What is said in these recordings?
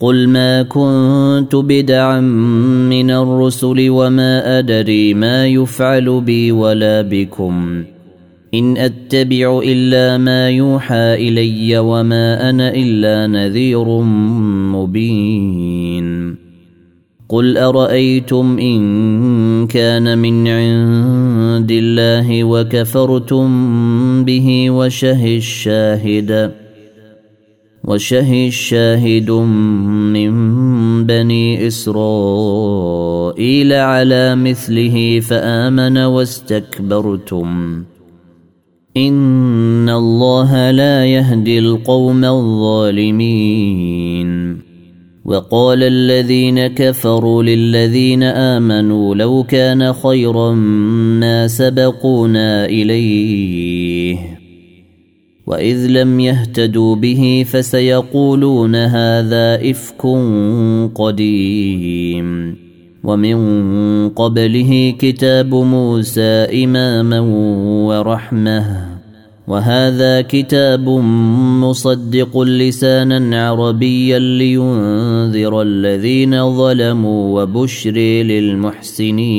قل ما كنت بدعا من الرسل وما أدري ما يفعل بي ولا بكم. إن أتبع إلا ما يوحى إلي وما أنا إلا نذير مبين. قل أرأيتم إن كان من عند الله وكفرتم به وشه الشاهد وشهي الشاهد من بني اسرائيل على مثله فامن واستكبرتم ان الله لا يهدي القوم الظالمين وقال الذين كفروا للذين امنوا لو كان خيرا ما سبقونا اليه واذ لم يهتدوا به فسيقولون هذا افك قديم ومن قبله كتاب موسى اماما ورحمه وهذا كتاب مصدق لسانا عربيا لينذر الذين ظلموا وبشر للمحسنين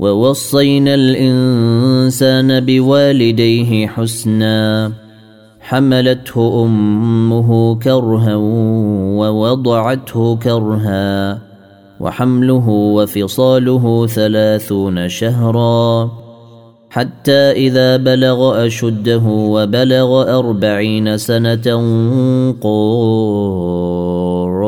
ووصينا الإنسان بوالديه حسنا حملته أمه كرها ووضعته كرها وحمله وفصاله ثلاثون شهرا حتى إذا بلغ أشده وبلغ أربعين سنة قال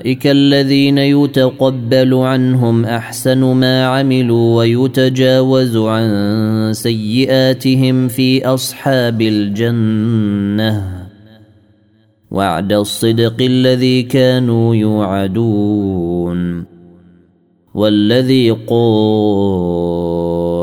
اولئك الذين يتقبل عنهم احسن ما عملوا ويتجاوز عن سيئاتهم في اصحاب الجنه وعد الصدق الذي كانوا يوعدون والذي قال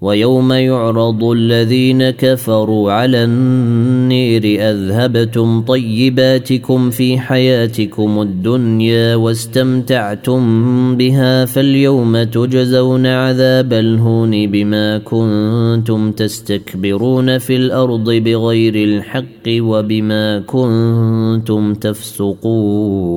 ويوم يعرض الذين كفروا على النير أذهبتم طيباتكم في حياتكم الدنيا واستمتعتم بها فاليوم تجزون عذاب الهون بما كنتم تستكبرون في الأرض بغير الحق وبما كنتم تفسقون.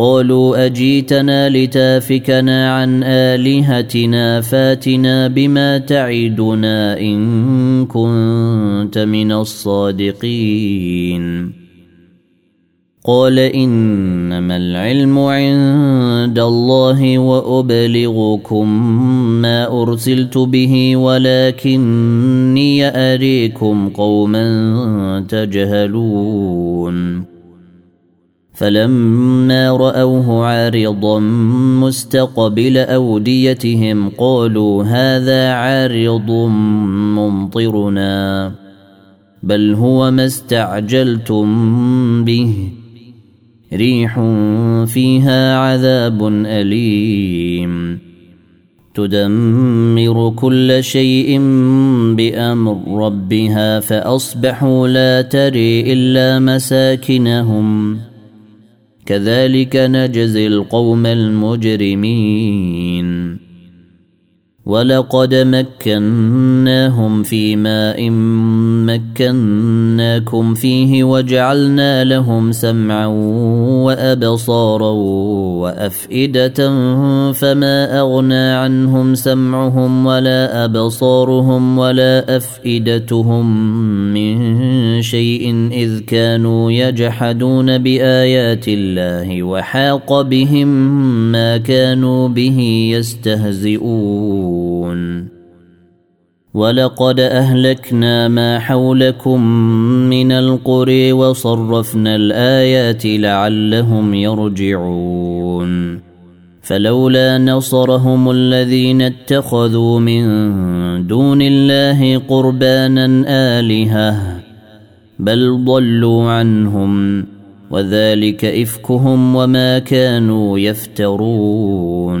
قالوا أجيتنا لتافكنا عن آلهتنا فاتنا بما تعدنا إن كنت من الصادقين. قال إنما العلم عند الله وأبلغكم ما أرسلت به ولكني أريكم قوما تجهلون. فلما رأوه عارضا مستقبل أوديتهم قالوا هذا عارض ممطرنا بل هو ما استعجلتم به. ريح فيها عذاب أليم. تدمر كل شيء بأمر ربها فأصبحوا لا تري إلا مساكنهم. كذلك نجزي القوم المجرمين. ولقد مكناهم في ماء مكناكم فيه وجعلنا لهم سمعا وأبصارا وأفئدة فما أغنى عنهم سمعهم ولا أبصارهم ولا أفئدتهم من شيء إذ كانوا يجحدون بآيات الله وحاق بهم ما كانوا به يستهزئون. ولقد أهلكنا ما حولكم من القرى وصرفنا الآيات لعلهم يرجعون. فلولا نصرهم الذين اتخذوا من دون الله قربانا آلهة بل ضلوا عنهم وذلك إفكهم وما كانوا يفترون.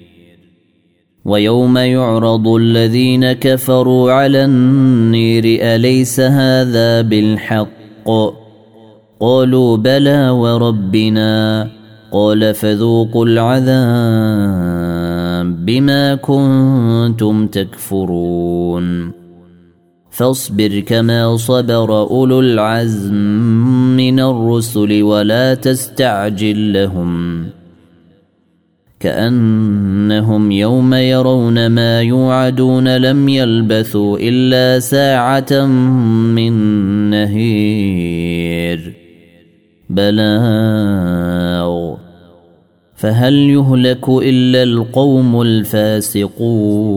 ويوم يعرض الذين كفروا على النير أليس هذا بالحق؟ قالوا بلى وربنا. قال فذوقوا العذاب بما كنتم تكفرون. فاصبر كما صبر أولو العزم من الرسل ولا تستعجل لهم. كأنهم يوم يرون ما يوعدون لم يلبثوا إلا ساعة من نهير. بلاغ. فهل يهلك إلا القوم الفاسقون؟